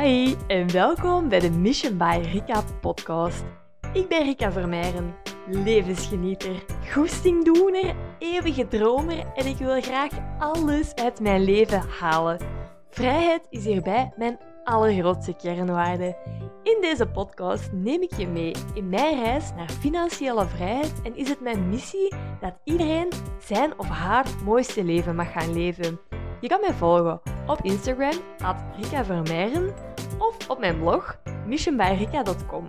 Hi en welkom bij de Mission by Rika podcast. Ik ben Rika Vermeijren, levensgenieter, goestingdoener, eeuwige dromer en ik wil graag alles uit mijn leven halen. Vrijheid is hierbij mijn allergrootste kernwaarde. In deze podcast neem ik je mee in mijn reis naar financiële vrijheid en is het mijn missie dat iedereen zijn of haar mooiste leven mag gaan leven. Je kan mij volgen op Instagram, at Rika of op mijn blog, missionbyrika.com.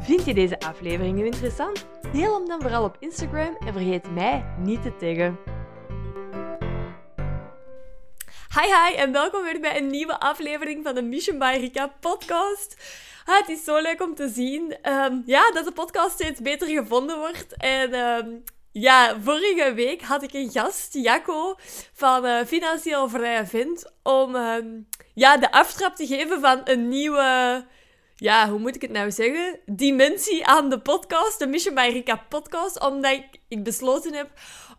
Vind je deze aflevering nu interessant? Deel hem dan vooral op Instagram en vergeet mij niet te taggen. Hi hi en welkom weer bij een nieuwe aflevering van de Mission by podcast. Het is zo leuk om te zien um, ja, dat de podcast steeds beter gevonden wordt. En um, ja, vorige week had ik een gast, Jacco, van uh, Financieel Vrije Vind, om um, ja, de aftrap te geven van een nieuwe, ja, hoe moet ik het nou zeggen? Dimensie aan de podcast, de Mission by Rika podcast, omdat ik, besloten heb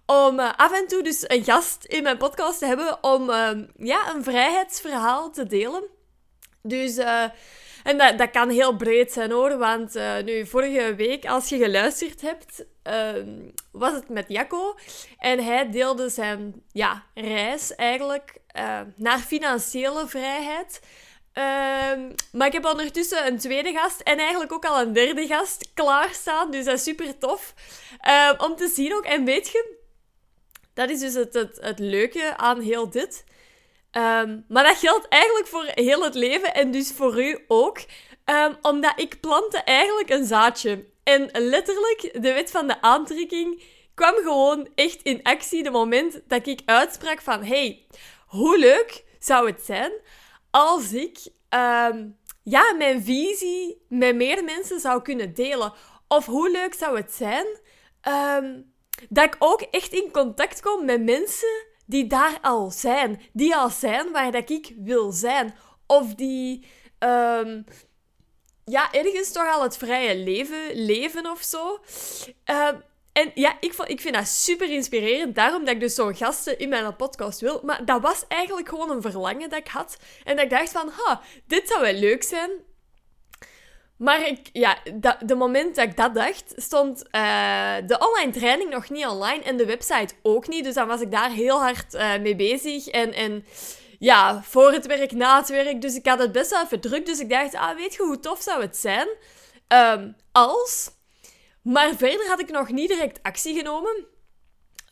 om uh, af en toe dus een gast in mijn podcast te hebben om uh, ja, een vrijheidsverhaal te delen. Dus... Uh, en dat, dat kan heel breed zijn hoor, want uh, nu vorige week, als je geluisterd hebt, uh, was het met Jacco. En hij deelde zijn ja, reis eigenlijk uh, naar financiële vrijheid. Ehm, maar ik heb ondertussen een tweede gast en eigenlijk ook al een derde gast klaarstaan. Dus dat is super tof ehm, om te zien ook. En weet je, dat is dus het, het, het leuke aan heel dit. Um, maar dat geldt eigenlijk voor heel het leven en dus voor u ook. Um, omdat ik plantte eigenlijk een zaadje. En letterlijk, de wet van de aantrekking kwam gewoon echt in actie de moment dat ik uitsprak van... Hey, hoe leuk zou het zijn als ik um, ja, mijn visie met meer mensen zou kunnen delen? Of hoe leuk zou het zijn dat ik ook echt in contact kom met mensen die daar al zijn. Die al zijn waar dat ik wil zijn. Of die um, ja, ergens toch al het vrije leven leven of zo. Um, en ja, ik, ik vind dat super inspirerend. Daarom dat ik dus zo'n gasten in mijn podcast wil. Maar dat was eigenlijk gewoon een verlangen dat ik had. En dat ik dacht van, ha, dit zou wel leuk zijn. Maar ik, ja, de moment dat ik dat dacht, stond uh, de online training nog niet online en de website ook niet. Dus dan was ik daar heel hard uh, mee bezig. En, en ja, voor het werk, na het werk. Dus ik had het best wel even druk. Dus ik dacht, ah, weet je hoe tof zou het zijn um, als... Maar verder had ik nog niet direct actie genomen.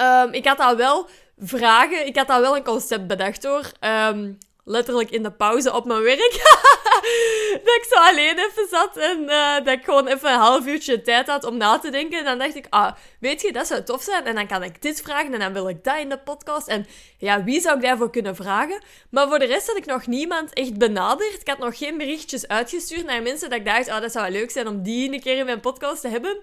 Um, ik had al wel vragen, ik had al wel een concept bedacht hoor. Um, letterlijk in de pauze op mijn werk. dat ik zo alleen even zat en uh, dat ik gewoon even een half uurtje tijd had om na te denken. En dan dacht ik, ah, weet je, dat zou tof zijn. En dan kan ik dit vragen en dan wil ik dat in de podcast. En ja, wie zou ik daarvoor kunnen vragen? Maar voor de rest had ik nog niemand echt benaderd. Ik had nog geen berichtjes uitgestuurd naar mensen dat ik dacht, ah, dat zou wel leuk zijn om die een keer in mijn podcast te hebben.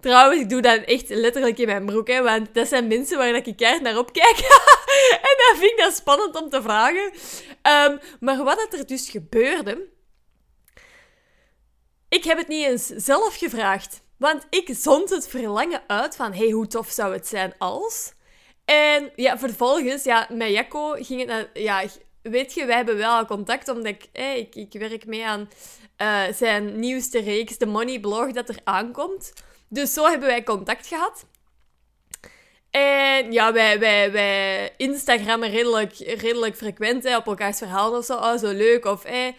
Trouwens, ik doe dat echt letterlijk in mijn broek, hè, want dat zijn mensen waar ik keihard naar opkijk. vind ik dat spannend om te vragen. Um, maar wat er dus gebeurde... Ik heb het niet eens zelf gevraagd. Want ik zond het verlangen uit van... Hey, hoe tof zou het zijn als... En ja, vervolgens, ja, met Jacco ging het naar... Ja, weet je, wij hebben wel contact, omdat ik... Hey, ik, ik werk mee aan uh, zijn nieuwste reeks, de Money Blog, dat er aankomt. Dus zo hebben wij contact gehad. En ja, wij, wij, wij Instagrammen redelijk, redelijk frequent hè, op elkaars verhalen of zo. Oh, zo leuk. Of eh,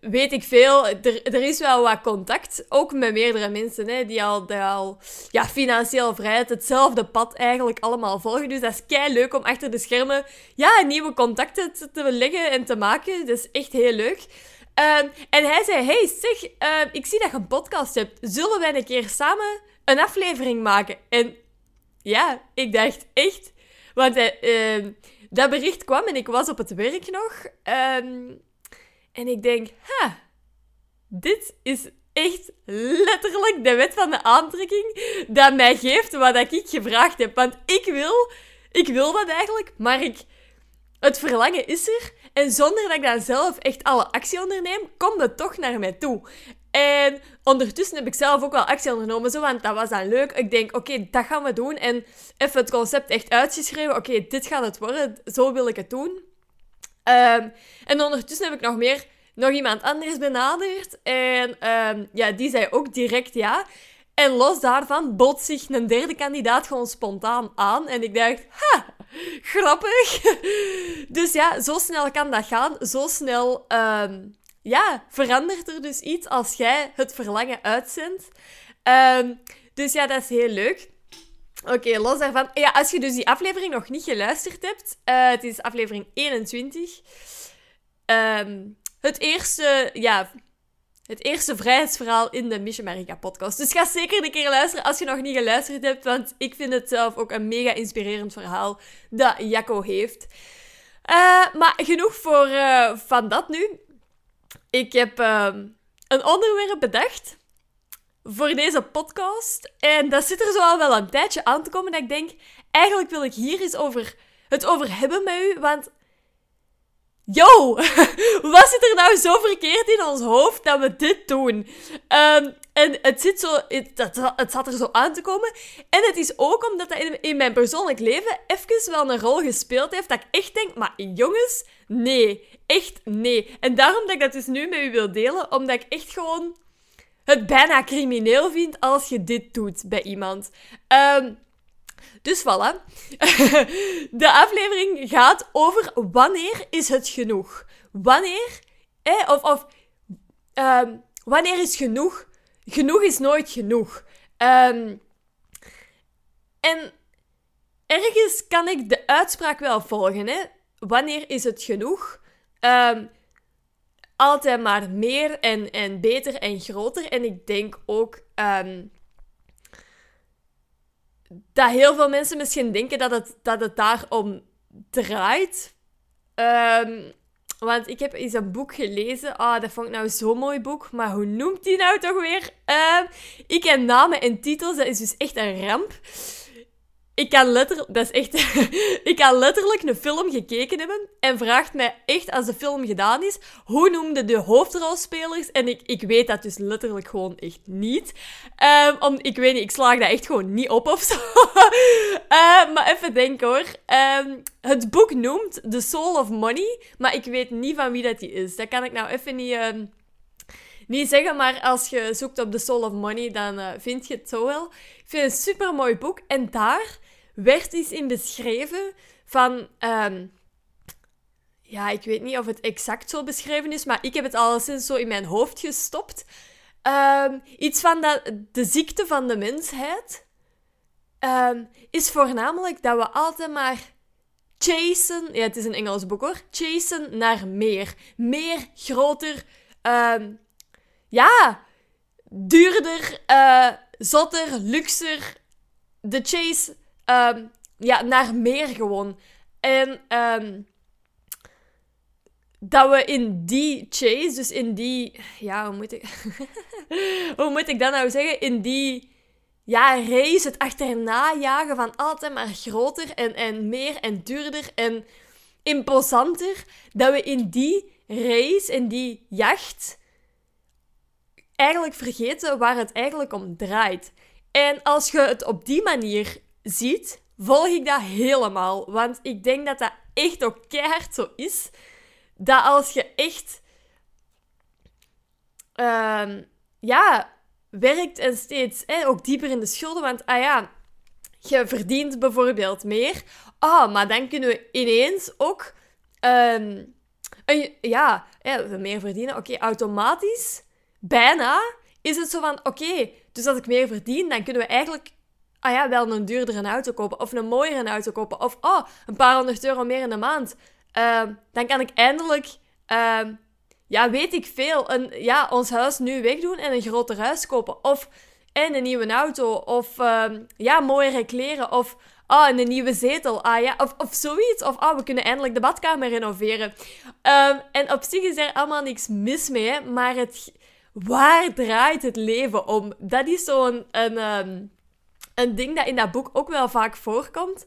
weet ik veel. Er, er is wel wat contact. Ook met meerdere mensen hè, die al, die al ja, financieel vrijheid, hetzelfde pad eigenlijk allemaal volgen. Dus dat is kei leuk om achter de schermen ja, nieuwe contacten te, leggen en te maken. Dat is echt heel leuk. Um, en hij zei: Hey, zeg, uh, ik zie dat je een podcast hebt. Zullen wij een keer samen een aflevering maken? En ja, ik dacht echt. Want uh, dat bericht kwam en ik was op het werk nog. Um, en ik denk: Ha, dit is echt letterlijk de wet van de aantrekking dat mij geeft wat ik gevraagd heb. Want ik wil, ik wil dat eigenlijk, maar ik, het verlangen is er. En zonder dat ik dan zelf echt alle actie onderneem, komt het toch naar mij toe. En ondertussen heb ik zelf ook wel actie ondernomen, zo, want dat was dan leuk. Ik denk, oké, dat gaan we doen. En even het concept echt uitgeschreven. Oké, dit gaat het worden. Zo wil ik het doen. Um, en ondertussen heb ik nog meer nog iemand anders benaderd. En ehm, ja, die zei ook direct ja. En los daarvan bot zich een derde kandidaat gewoon spontaan aan. En ik dacht, ha, grappig. Dus ja, zo snel kan dat gaan. Zo snel ehm, ja, verandert er dus iets als jij het verlangen uitzendt. Um, dus ja, dat is heel leuk. Oké, los daarvan. Ja, als je dus die aflevering nog niet geluisterd hebt, uh, het is aflevering 21. Um, het eerste, ja, het eerste vrijheidsverhaal in de Mission America podcast. Dus ga zeker een keer luisteren als je nog niet geluisterd hebt, want ik vind het zelf ook een mega inspirerend verhaal dat Jacco heeft. Uh, maar genoeg voor uh, van dat nu. Ik heb uh, een onderwerp bedacht voor deze podcast. En dat zit er zo al wel een tijdje aan te komen dat ik denk, eigenlijk wil ik hier eens over het over hebben met u, want Yo, wat zit er nou zo verkeerd in ons hoofd dat we dit doen? Um, en het, zit zo, het, het, zat er zo aan te komen. En het is ook omdat dat in, in, mijn persoonlijk leven even wel een rol gespeeld heeft. Dat ik echt denk, maar jongens, nee. Echt nee. En daarom dat ik dat dus nu met u wil delen. Omdat ik echt gewoon het bijna crimineel vind als je dit doet bij iemand. Um, dus voilà. De aflevering gaat over wanneer is het genoeg? Wanneer, of, of um, wanneer is genoeg? Genoeg is nooit genoeg. Um, en ergens kan ik de uitspraak wel volgen. Hè? Wanneer is het genoeg? Um, altijd maar meer en, en beter en groter. En ik denk ook dat heel veel mensen misschien denken dat het, dat het daarom draait. Um, want ik heb eens een boek gelezen. Ah, dat vond ik nou zo'n mooi boek. Maar hoe noemt die nou toch weer? Uh, ik ken namen en titels. Dat is dus echt een ramp. Ik kan letterlijk, dat is echt, ik kan letterlijk een film gekeken hebben en vraagt mij echt, als de film gedaan is, hoe noemde de hoofdrolspelers? En ik, ik weet dat dus letterlijk gewoon echt niet. Um, om, ik weet niet, ik slaag dat echt gewoon niet op of zo. uh, maar even denken hoor. Um, het boek noemt The Soul of Money, maar ik weet niet van wie dat die is. Dat kan ik nou even niet... Niet zeggen, maar als je zoekt op The Soul of Money, dan uh, vind je het zo wel. Ik vind het een super mooi boek. En daar werd iets in beschreven van. Um, ja, ik weet niet of het exact zo beschreven is, maar ik heb het alleszins zo in mijn hoofd gestopt. Um, iets van dat, de ziekte van de mensheid um, is voornamelijk dat we altijd maar chasen. Ja, het is een Engels boek hoor. Chasen naar meer. Meer, groter. Ja, duurder, uh, zotter, luxer. De chase um, ja, naar meer gewoon. En um, dat we in die chase, dus in die... Ja, hoe moet ik... hoe moet ik dat nou zeggen? In die ja, race, het achterna jagen van altijd maar groter en, en meer en duurder en imposanter. Dat we in die race, in die jacht, eigenlijk vergeten waar het eigenlijk om draait. En als je het op die manier ziet, volg ik dat helemaal. Want ik denk dat dat echt ook keihard zo is. Dat als je echt... Uh, ja, werkt en steeds ook dieper in de schulden. Want, ah ja, je verdient bijvoorbeeld meer. Ah, oh, maar dan kunnen we ineens ook... Een, ja, meer verdienen. Oké, automatisch, bijna, is het zo van... Oké, dus als ik meer verdien, dan kunnen we eigenlijk ah ja, wel een duurdere auto kopen. Of een mooiere auto kopen. Of oh, een paar honderd euro meer in de maand. Uh, dan kan ik eindelijk, uh, ja, weet ik veel, een, ja, ons huis nu wegdoen en een groter huis kopen. Of en een nieuwe auto. Of uh, ja, mooiere kleren. Of oh, een nieuwe zetel. Ah, ja, of, of zoiets. Of oh, we kunnen eindelijk de badkamer renoveren. En op zich is er allemaal niks mis mee. Maar het, waar draait het leven om? Dat is zo'n... Een, um, een ding dat in dat boek ook wel vaak voorkomt.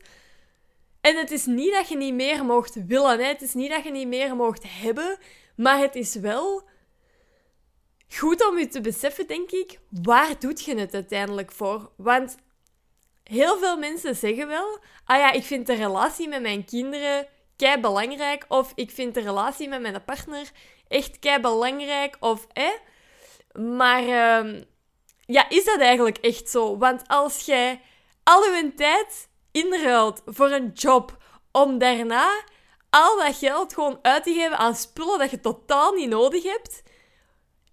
En het is niet dat je niet meer mocht willen, het is niet dat je niet meer mocht hebben, maar het is wel goed om je te beseffen, denk ik, waar doet je het uiteindelijk voor? Want heel veel mensen zeggen wel, ah ja, ik vind de relatie met mijn kinderen kei belangrijk, of ik vind de relatie met mijn partner echt kei belangrijk of hè. Maar ehm, ja, is dat eigenlijk echt zo? Want als jij al je tijd inruilt voor een job om daarna al dat geld gewoon uit te geven aan spullen dat je totaal niet nodig hebt,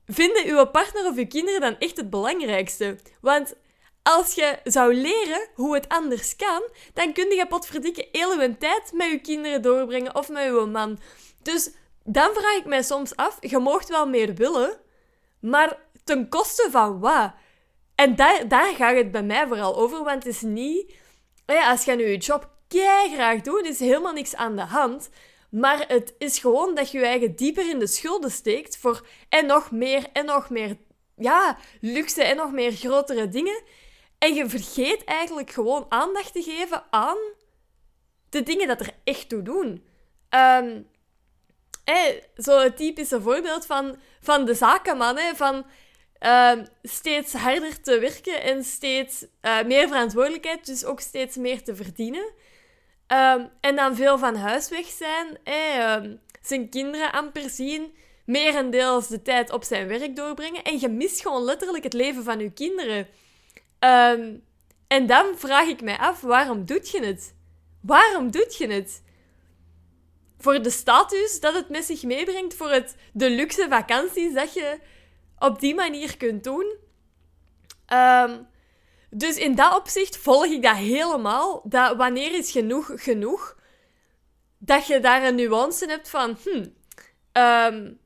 vinden uw partner of uw kinderen dan echt het belangrijkste. Want als je zou leren hoe het anders kan, dan kun je potverdikke heel je tijd met je kinderen doorbrengen of met je man. Dus dan vraag ik mij soms af, je mocht wel meer willen, maar ten koste van wat? En daar, daar gaat het bij mij vooral over, want het is niet... Ja, als je nu je job graag doet, is helemaal niks aan de hand. Maar het is gewoon dat je je eigen dieper in de schulden steekt voor en nog meer en nog meer ja, luxe en nog meer grotere dingen. En je vergeet eigenlijk gewoon aandacht te geven aan de dingen dat er echt toe doen. Um, Zo'n typische voorbeeld van, van de zakenman, van ehm, steeds harder te werken en steeds uh, meer verantwoordelijkheid, dus ook steeds meer te verdienen. Um, en dan veel van huis weg zijn, hè, zijn kinderen amper zien, merendeels de tijd op zijn werk doorbrengen en je mist gewoon letterlijk het leven van je kinderen. Um, en dan vraag ik mij af, waarom doet je het? Waarom doet je het? Voor de status dat het met zich meebrengt, voor het, de luxe vakanties dat je op die manier kunt doen. Um, dus in dat opzicht volg ik dat helemaal. Dat wanneer is genoeg genoeg? Dat je daar een nuance hebt van, hmm, um,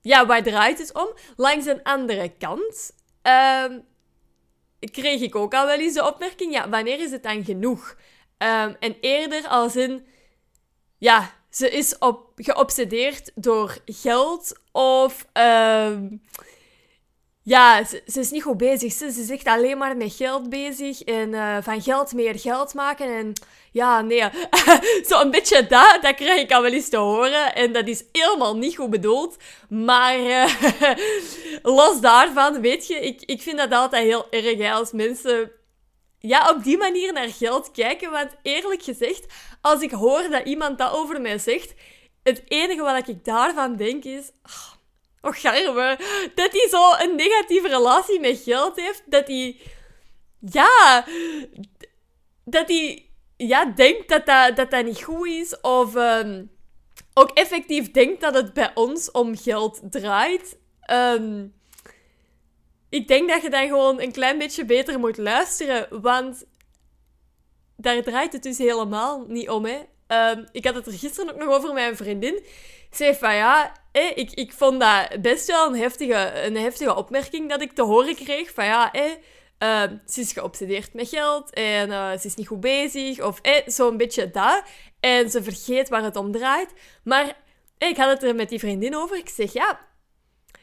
ja, waar draait het om? Langs een andere kant um, kreeg ik ook al wel eens de opmerking, ja, wanneer is het dan genoeg? En eerder als in, ja, ze is op, geobsedeerd door geld of ja, ze, is niet goed bezig. Ze, ze is echt alleen maar met geld bezig. En uh, van geld meer geld maken. En ja, nee. Zo'n beetje dat, dat krijg ik al wel eens te horen. En dat is helemaal niet goed bedoeld. Maar uh, los daarvan, weet je, ik, ik vind dat altijd heel erg hè, als mensen ja, op die manier naar geld kijken. Want eerlijk gezegd, als ik hoor dat iemand dat over mij zegt, het enige wat ik daarvan denk is... Oh, Och, garme. Dat hij zo een negatieve relatie met geld heeft. Dat hij... Ja... Dat hij... Ja, denkt dat dat, dat, niet goed is. Of... Um, ook effectief denkt dat het bij ons om geld draait. Um, ik denk dat je dan gewoon een klein beetje beter moet luisteren. Want daar draait het dus helemaal niet om. Hè. Um, ik had het er gisteren ook nog over met mijn vriendin zei van ja, ik, ik vond dat best wel een heftige, een heftige opmerking dat ik te horen kreeg. Van ja, uh, ze is geobsedeerd met geld en uh, ze is niet goed bezig. Of zo'n beetje dat. En ze vergeet waar het om draait. Maar ik had het er met die vriendin over. Ik zeg ja,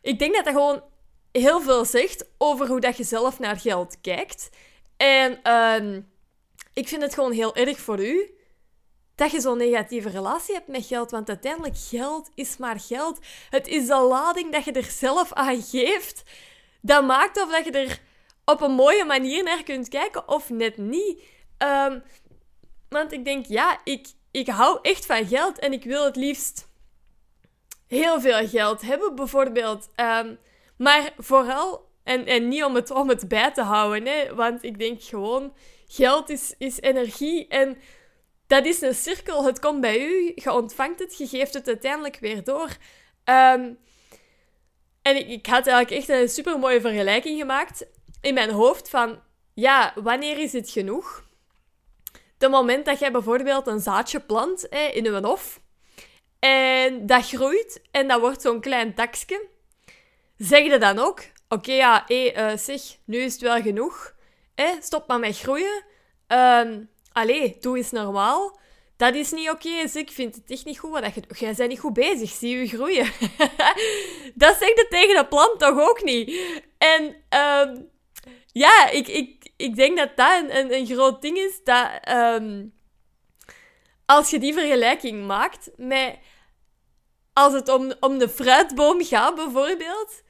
ik denk dat dat gewoon heel veel zegt over hoe dat je zelf naar geld kijkt. En uh, ik vind het gewoon heel erg voor u dat je zo'n negatieve relatie hebt met geld. Want uiteindelijk, geld is maar geld. Het is de lading dat je er zelf aan geeft. Dat maakt of dat je er op een mooie manier naar kunt kijken of net niet. Um, want ik denk, ja, ik, ik hou echt van geld en ik wil het liefst heel veel geld hebben, bijvoorbeeld. Um, maar vooral, en, en niet om het, om het bij te houden, hè, want ik denk gewoon, geld is, is energie en dat is een cirkel. Het komt bij u, je ontvangt het, je geeft het uiteindelijk weer door. Um, en ik, had eigenlijk echt een super mooie vergelijking gemaakt in mijn hoofd van, ja, wanneer is het genoeg? Het moment dat jij bijvoorbeeld een zaadje plant hè, in uw hof en dat groeit en dat wordt zo'n klein takje, zeg je dan ook, oké, ja, hé, uh, zeg, nu is het wel genoeg. Hè, stop maar met groeien. Um, allee, doe eens normaal. Dat is niet oké. Ik vind het echt niet goed. Je, jij bent niet goed bezig. Zie je groeien. dat zegt het tegen de plant toch ook niet? En um, ja, ik, ik, ik denk dat dat een, een, groot ding is. Dat um, als je die vergelijking maakt met... Als het om, om de fruitboom gaat, bijvoorbeeld...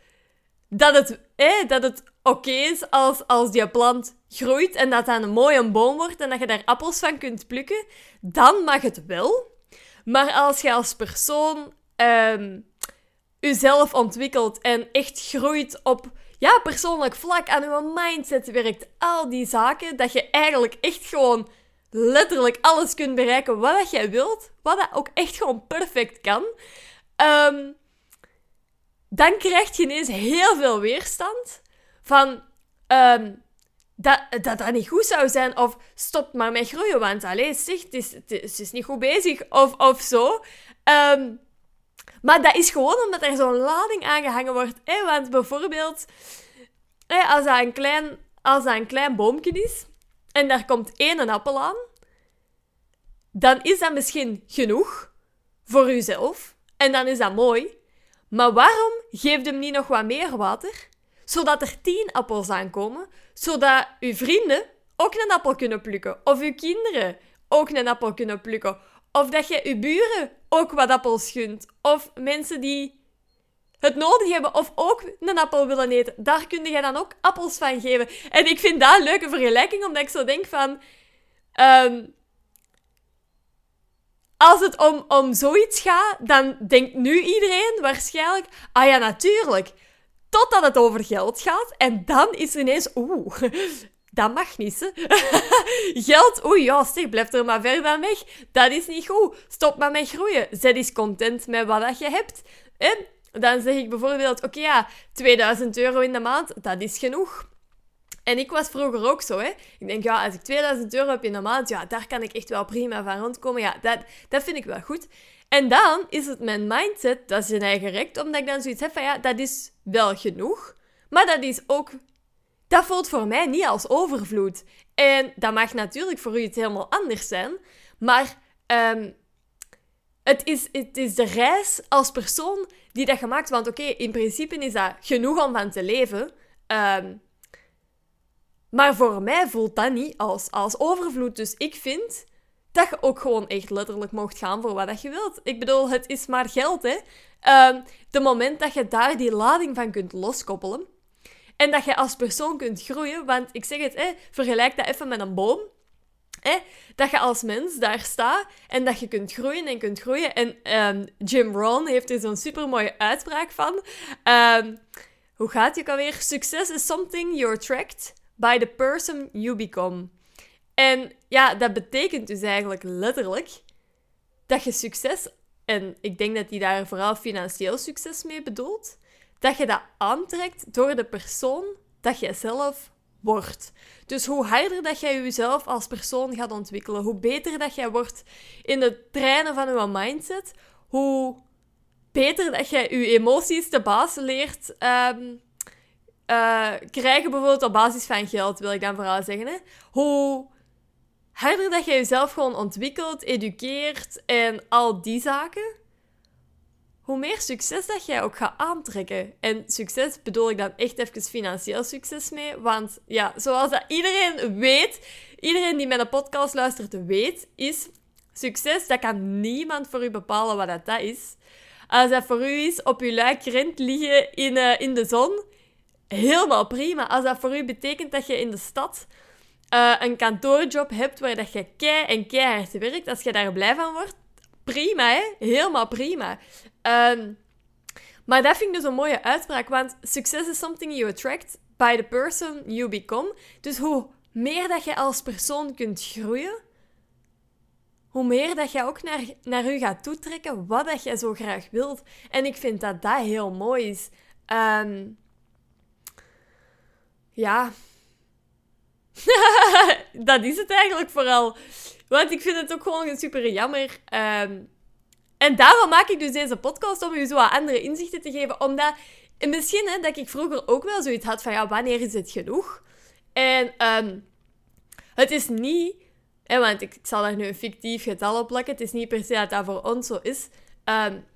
Dat het, eh, dat het oké is als, als die plant groeit en dat dan een mooie boom wordt en dat je daar appels van kunt plukken, dan mag het wel. Maar als je als persoon um, uzelf ontwikkelt en echt groeit op ja, persoonlijk vlak aan uw mindset werkt. Al die zaken dat je eigenlijk echt gewoon letterlijk alles kunt bereiken wat jij wilt. Wat dat ook echt gewoon perfect kan. Ehm, dan krijg je ineens heel veel weerstand van um, dat, dat dat niet goed zou zijn of stop maar met groeien, want allez, zeg, het is, het is, niet goed bezig of, of zo. Um, maar dat is gewoon omdat er zo'n lading aangehangen wordt. Hè? Want bijvoorbeeld, als, dat een klein, als dat een klein boomje is en daar komt één appel aan, dan is dat misschien genoeg voor uzelf. En dan is dat mooi. Maar waarom geeft hem niet nog wat meer water? Zodat er tien appels aankomen, zodat uw vrienden ook een appel kunnen plukken. Of uw kinderen ook een appel kunnen plukken. Of dat je uw buren ook wat appels gunt. Of mensen die het nodig hebben of ook een appel willen eten. Daar kun je dan ook appels van geven. En ik vind dat een leuke vergelijking, omdat ik zo denk van... Ehm, als het om, om zoiets gaat, dan denkt nu iedereen waarschijnlijk... Ah ja, natuurlijk. Totdat het over geld gaat. En dan is ineens... Oeh, dat mag niet, hè. Geld, oei, ja, zeg, blijf er maar ver van weg. Dat is niet goed. Stop maar met groeien. Zet eens content met wat dat je hebt. En dan zeg ik bijvoorbeeld, oké, ja, 2000 euro in de maand, dat is genoeg. En ik was vroeger ook zo, hè. Ik denk, ja, als ik 2000 euro heb in de maand, ja, daar kan ik echt wel prima van rondkomen. Ja, dat, dat vind ik wel goed. En dan is het mijn mindset, dat is een eigen recht, omdat ik dan zoiets heb van, ja, dat is wel genoeg. Maar dat is ook dat voelt voor mij niet als overvloed. En dat mag natuurlijk voor u iets helemaal anders zijn. Maar ehm, het, is, het is de reis als persoon die dat gemaakt. Want oké, in principe is dat genoeg om van te leven. Ehm, maar voor mij voelt dat niet als, als overvloed. Dus ik vind dat je ook gewoon echt letterlijk mocht gaan voor wat je wilt. Ik bedoel, het is maar geld, hè. Um, de moment dat je daar die lading van kunt loskoppelen, en dat je als persoon kunt groeien. Want ik zeg het, hè, vergelijk dat even met een boom. Hè, dat je als mens daar staat en dat je kunt groeien en kunt groeien. En um, Jim Rohn heeft er zo'n supermooie uitspraak van. Um, hoe gaat het alweer? Success is something you're attract by the person you become. En ja, dat betekent dus eigenlijk letterlijk dat je succes, en ik denk dat hij daar vooral financieel succes mee bedoelt, dat je dat aantrekt door de persoon dat jij zelf wordt. Dus hoe harder dat jij jezelf als persoon gaat ontwikkelen, hoe beter dat jij wordt in het trainen van je mindset, hoe beter dat jij je emoties te baas leert um, krijgen, bijvoorbeeld op basis van geld, wil ik dan vooral zeggen. Hè? Hoe harder dat jij jezelf gewoon ontwikkelt, educeert en al die zaken, hoe meer succes dat jij ook gaat aantrekken. En succes bedoel ik dan echt even financieel succes mee. Want ja, zoals dat iedereen weet, iedereen die mijn podcast luistert weet, is succes, dat kan niemand voor u bepalen wat dat, dat is. Als dat voor u is op uw luik rent liggen in, uh, in de zon, helemaal prima. Als dat voor u betekent dat je in de stad uh, een kantoorjob hebt waar dat je kei en keihard werkt, als je daar blij van wordt, prima, hè? Helemaal prima. Um, maar dat vind ik dus een mooie uitspraak, want success is something you attract by the person you become. Dus hoe meer dat je als persoon kunt groeien, hoe meer dat je ook naar, naar u gaat toetrekken wat dat je zo graag wilt. En ik vind dat dat heel mooi is. Um, ja. dat is het eigenlijk vooral. Want ik vind het ook gewoon super jammer. Um, en daarom maak ik dus deze podcast om u zo wat andere inzichten te geven. Omdat begin hè, dat ik vroeger ook wel zoiets had van ja, wanneer is het genoeg? En um, het is niet, hè, want ik, zal daar nu een fictief getal op plakken. Het is niet per se dat dat voor ons zo is.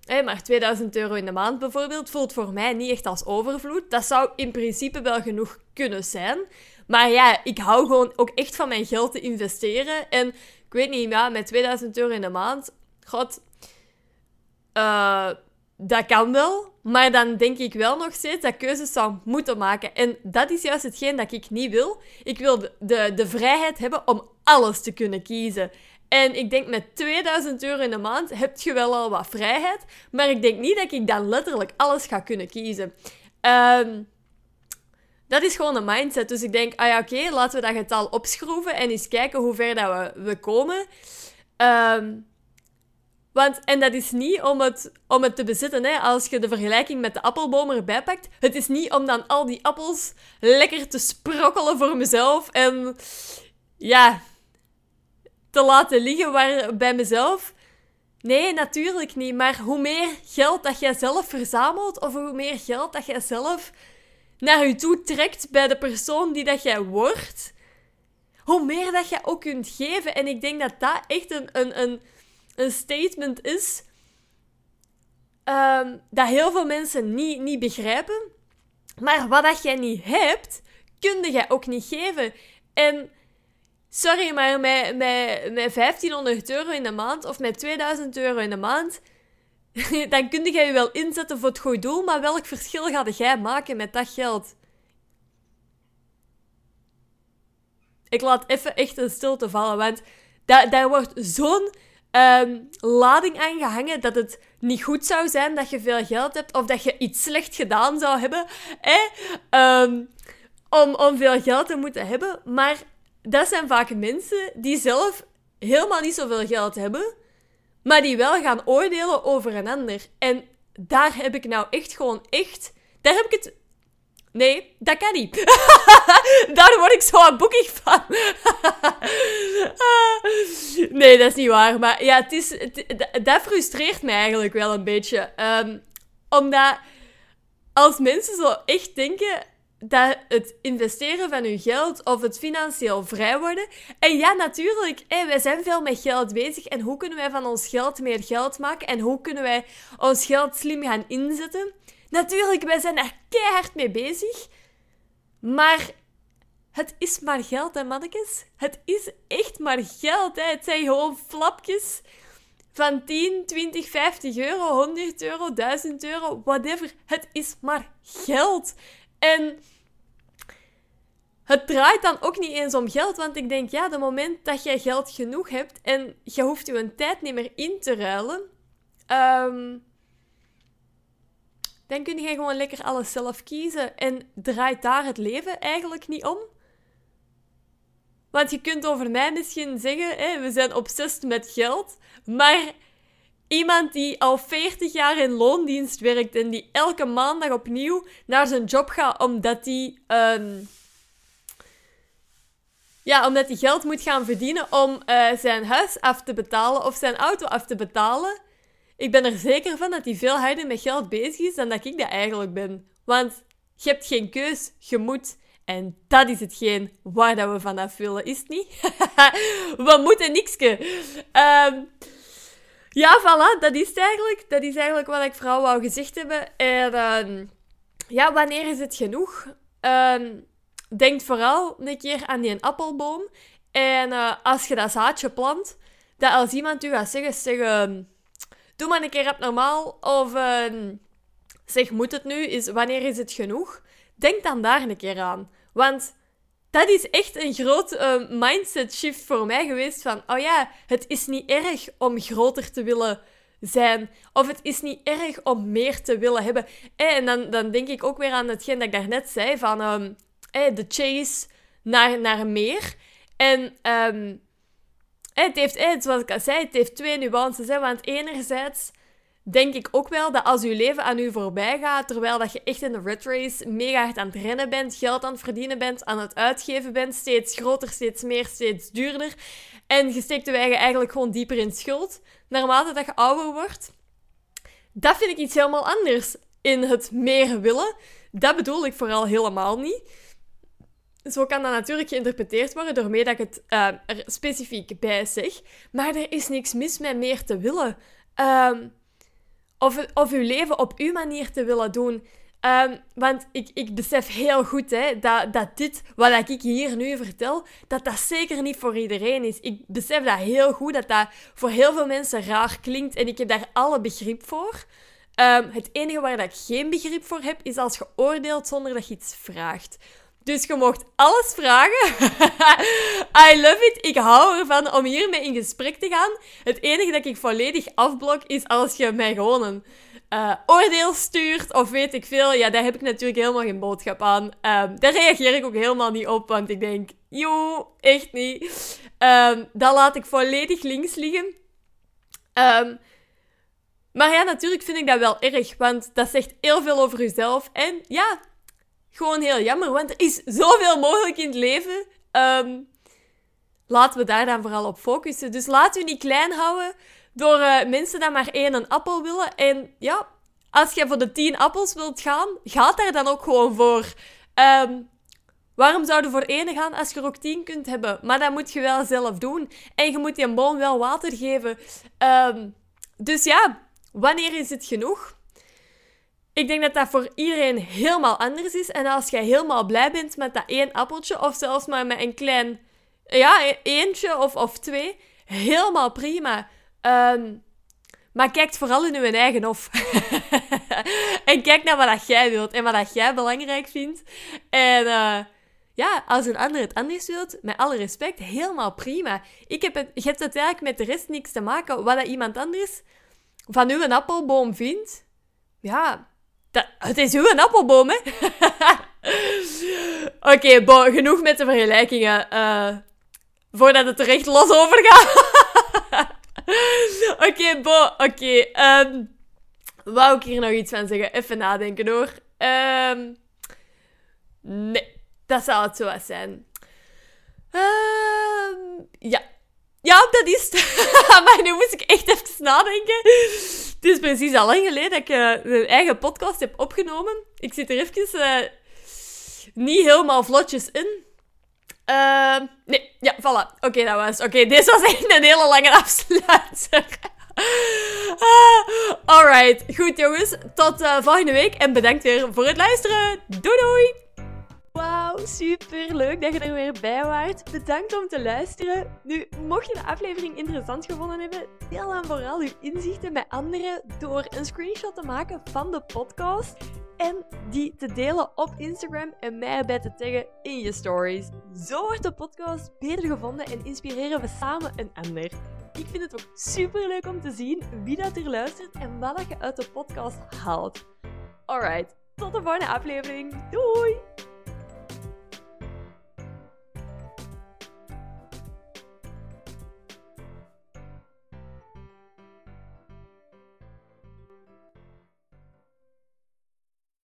Hè, maar 2000 euro in de maand bijvoorbeeld voelt voor mij niet echt als overvloed. Dat zou in principe wel genoeg kunnen zijn. Maar ja, ik hou gewoon ook echt van mijn geld te investeren. En ik weet niet, ja, met 2000 euro in de maand, god, uh, dat kan wel, maar dan denk ik wel nog steeds dat keuzes zou moeten maken. En dat is juist hetgeen dat ik niet wil. Ik wil de, de, de vrijheid hebben om alles te kunnen kiezen. En ik denk met 2000 euro in de maand heb je wel al wat vrijheid. Maar ik denk niet dat ik dan letterlijk alles ga kunnen kiezen. Ehm, dat is gewoon een mindset. Dus ik denk, ah ja, oké, laten we dat getal opschroeven en eens kijken hoe ver dat we, we komen. Um, want, en dat is niet om het, om het te bezitten, hè. als je de vergelijking met de appelboom erbij pakt. Het is niet om dan al die appels lekker te sprokkelen voor mezelf en ja, te laten liggen waar, bij mezelf. Nee, natuurlijk niet. Maar hoe meer geld dat jij zelf verzamelt, of hoe meer geld dat jij zelf naar je toe trekt bij de persoon die dat jij wordt, hoe meer dat je ook kunt geven. En ik denk dat dat echt een, een, een een statement is um, dat heel veel mensen niet, niet begrijpen. Maar wat dat jij niet hebt, kun jij ook niet geven. En sorry, maar met, met, met 1500 euro in de maand of met 2000 euro in de maand, dan kun jij je wel inzetten voor het goede doel, maar welk verschil ga jij maken met dat geld? Ik laat even echt een stilte vallen, want daar, daar wordt zo'n um, lading aangehangen dat het niet goed zou zijn dat je veel geld hebt of dat je iets slecht gedaan zou hebben ehm, om, om veel geld te moeten hebben. Maar dat zijn vaak mensen die zelf helemaal niet zoveel geld hebben, maar die wel gaan oordelen over een ander. En daar heb ik nou echt gewoon echt. Daar heb ik het Nee, dat kan niet. Daar word ik zo aan boekig van. nee, dat is niet waar. Maar ja, het is, dat frustreert mij eigenlijk wel een beetje. Um, omdat als mensen zo echt denken dat het investeren van hun geld of het financieel vrij worden. En ja, natuurlijk, wij zijn veel met geld bezig. En hoe kunnen wij van ons geld meer geld maken? En hoe kunnen wij ons geld slim gaan inzetten? Natuurlijk, wij zijn daar keihard mee bezig. Maar het is maar geld, hè, mannetjes? Het is echt maar geld, hè? Het zijn gewoon flapjes van 10, 20, 50 euro, 100 euro, 1000 euro, whatever. Het is maar geld. En het draait dan ook niet eens om geld, want ik denk, ja, de moment dat jij geld genoeg hebt en je hoeft je tijd niet meer in te ruilen, um, dan kun je gewoon lekker alles zelf kiezen en draait daar het leven eigenlijk niet om. Want je kunt over mij misschien zeggen, hè, we zijn obsessief met geld, maar iemand die al 40 jaar in loondienst werkt en die elke maandag opnieuw naar zijn job gaat omdat hij ehm, ja, omdat hij geld moet gaan verdienen om uh, zijn huis af te betalen of zijn auto af te betalen, ik ben er zeker van dat hij veel harder met geld bezig is dan dat ik dat eigenlijk ben. Want je hebt geen keus, je moet. En dat is hetgeen waar dat we vanaf willen, is het niet? we moeten nikske. Um, ja, voilà, dat is, eigenlijk, dat is eigenlijk wat ik vooral wou gezegd hebben. En uh, ja, wanneer is het genoeg? Uh, denk vooral een keer aan die appelboom. En uh, als je dat zaadje plant, dat als iemand u gaat zeggen, zeggen doe maar een keer normaal. Of zeg, moet het nu? Is, wanneer is het genoeg? Denk dan daar een keer aan. Want dat is echt een groot uh, mindset shift voor mij geweest. Van, oh ja, het is niet erg om groter te willen zijn. Of het is niet erg om meer te willen hebben. Eh, en dan, dan denk ik ook weer aan hetgeen dat ik daarnet zei. Van um, de chase naar, naar meer. En um, het heeft, zoals ik al zei, het heeft twee nuances. Hè, want enerzijds denk ik ook wel dat als je leven aan u voorbij gaat, terwijl dat je echt in de red race mega hard aan het rennen bent, geld aan het verdienen bent, aan het uitgeven bent, steeds groter, steeds meer, steeds duurder, en je steekt de eigen eigenlijk gewoon dieper in schuld, naarmate dat je ouder wordt, dat vind ik iets helemaal anders in het meer willen. Dat bedoel ik vooral helemaal niet zo kan dat natuurlijk geïnterpreteerd worden door dat ik het uh, er specifiek bij zeg. Maar er is niks mis met meer te willen. Um, of, of uw leven op uw manier te willen doen. Um, want ik, ik besef heel goed hè, dat, dat dit, wat ik hier nu vertel, dat dat zeker niet voor iedereen is. Ik besef dat heel goed, dat dat voor heel veel mensen raar klinkt. En ik heb daar alle begrip voor. Um, het enige waar dat ik geen begrip voor heb, is als je oordeelt zonder dat je iets vraagt. Dus je mocht alles vragen. I love it. Ik hou ervan om hiermee in gesprek te gaan. Het enige dat ik volledig afblok is als je mij gewoon een uh, oordeel stuurt of weet ik veel. Ja, daar heb ik natuurlijk helemaal geen boodschap aan. Um, daar reageer ik ook helemaal niet op, want ik denk, joh, echt niet. Um, dat laat ik volledig links liggen. Um, maar ja, natuurlijk vind ik dat wel erg, want dat zegt heel veel over jezelf. En ja, gewoon heel jammer, want er is zoveel mogelijk in het leven. Um, laten we daar dan vooral op focussen. Dus laat u niet klein houden door uh, mensen die maar één een appel willen. En ja, als je voor de tien appels wilt gaan, ga daar dan ook gewoon voor. Um, waarom zou je voor één gaan als je er ook tien kunt hebben? Maar dat moet je wel zelf doen. En je moet die boom wel water geven. Um, dus ja, wanneer is het genoeg? Ik denk dat dat voor iedereen helemaal anders is. En als jij helemaal blij bent met dat één appeltje, of zelfs maar met een klein, ja, e-, eentje of, of twee, helemaal prima. Um, maar kijk vooral in je eigen hof. en kijk naar wat jij wilt en wat jij belangrijk vindt. En uh, ja, als een ander het anders wilt, met alle respect, helemaal prima. Ik heb het, je hebt het eigenlijk met de rest niks te maken. Wat dat iemand anders van uw appelboom vindt, ja, het is uw appelboom, hè? Oké, okay, genoeg met de vergelijkingen. Uh, voordat het er echt los over gaat. Oké, bo, oké. Okay, ehm, wou ik hier nog iets van zeggen? Even nadenken hoor. Um, nee, dat zou het zo zijn. Um, ja, ja, dat is het. maar nu moest ik echt even nadenken. Het is precies al lang geleden dat ik uh, een eigen podcast heb opgenomen. Ik zit er even uh, niet helemaal vlotjes in. Uh, nee, ja, voilà. Oké, dat was... Oké, deze was echt een hele lange afsluiter. ah, alright, goed jongens. Tot volgende week en bedankt weer voor het luisteren. Doei doei! Super leuk dat je er weer bij waart. Bedankt om te luisteren. Nu, mocht je de aflevering interessant gevonden hebben, deel dan vooral uw inzichten met anderen door een screenshot te maken van de podcast en die te delen op Instagram en mij erbij te taggen in je stories. Zo wordt de podcast beter gevonden en inspireren we samen een ander. Ik vind het ook super leuk om te zien wie dat er luistert en wat je uit de podcast haalt. Alright, tot de volgende aflevering. Doei!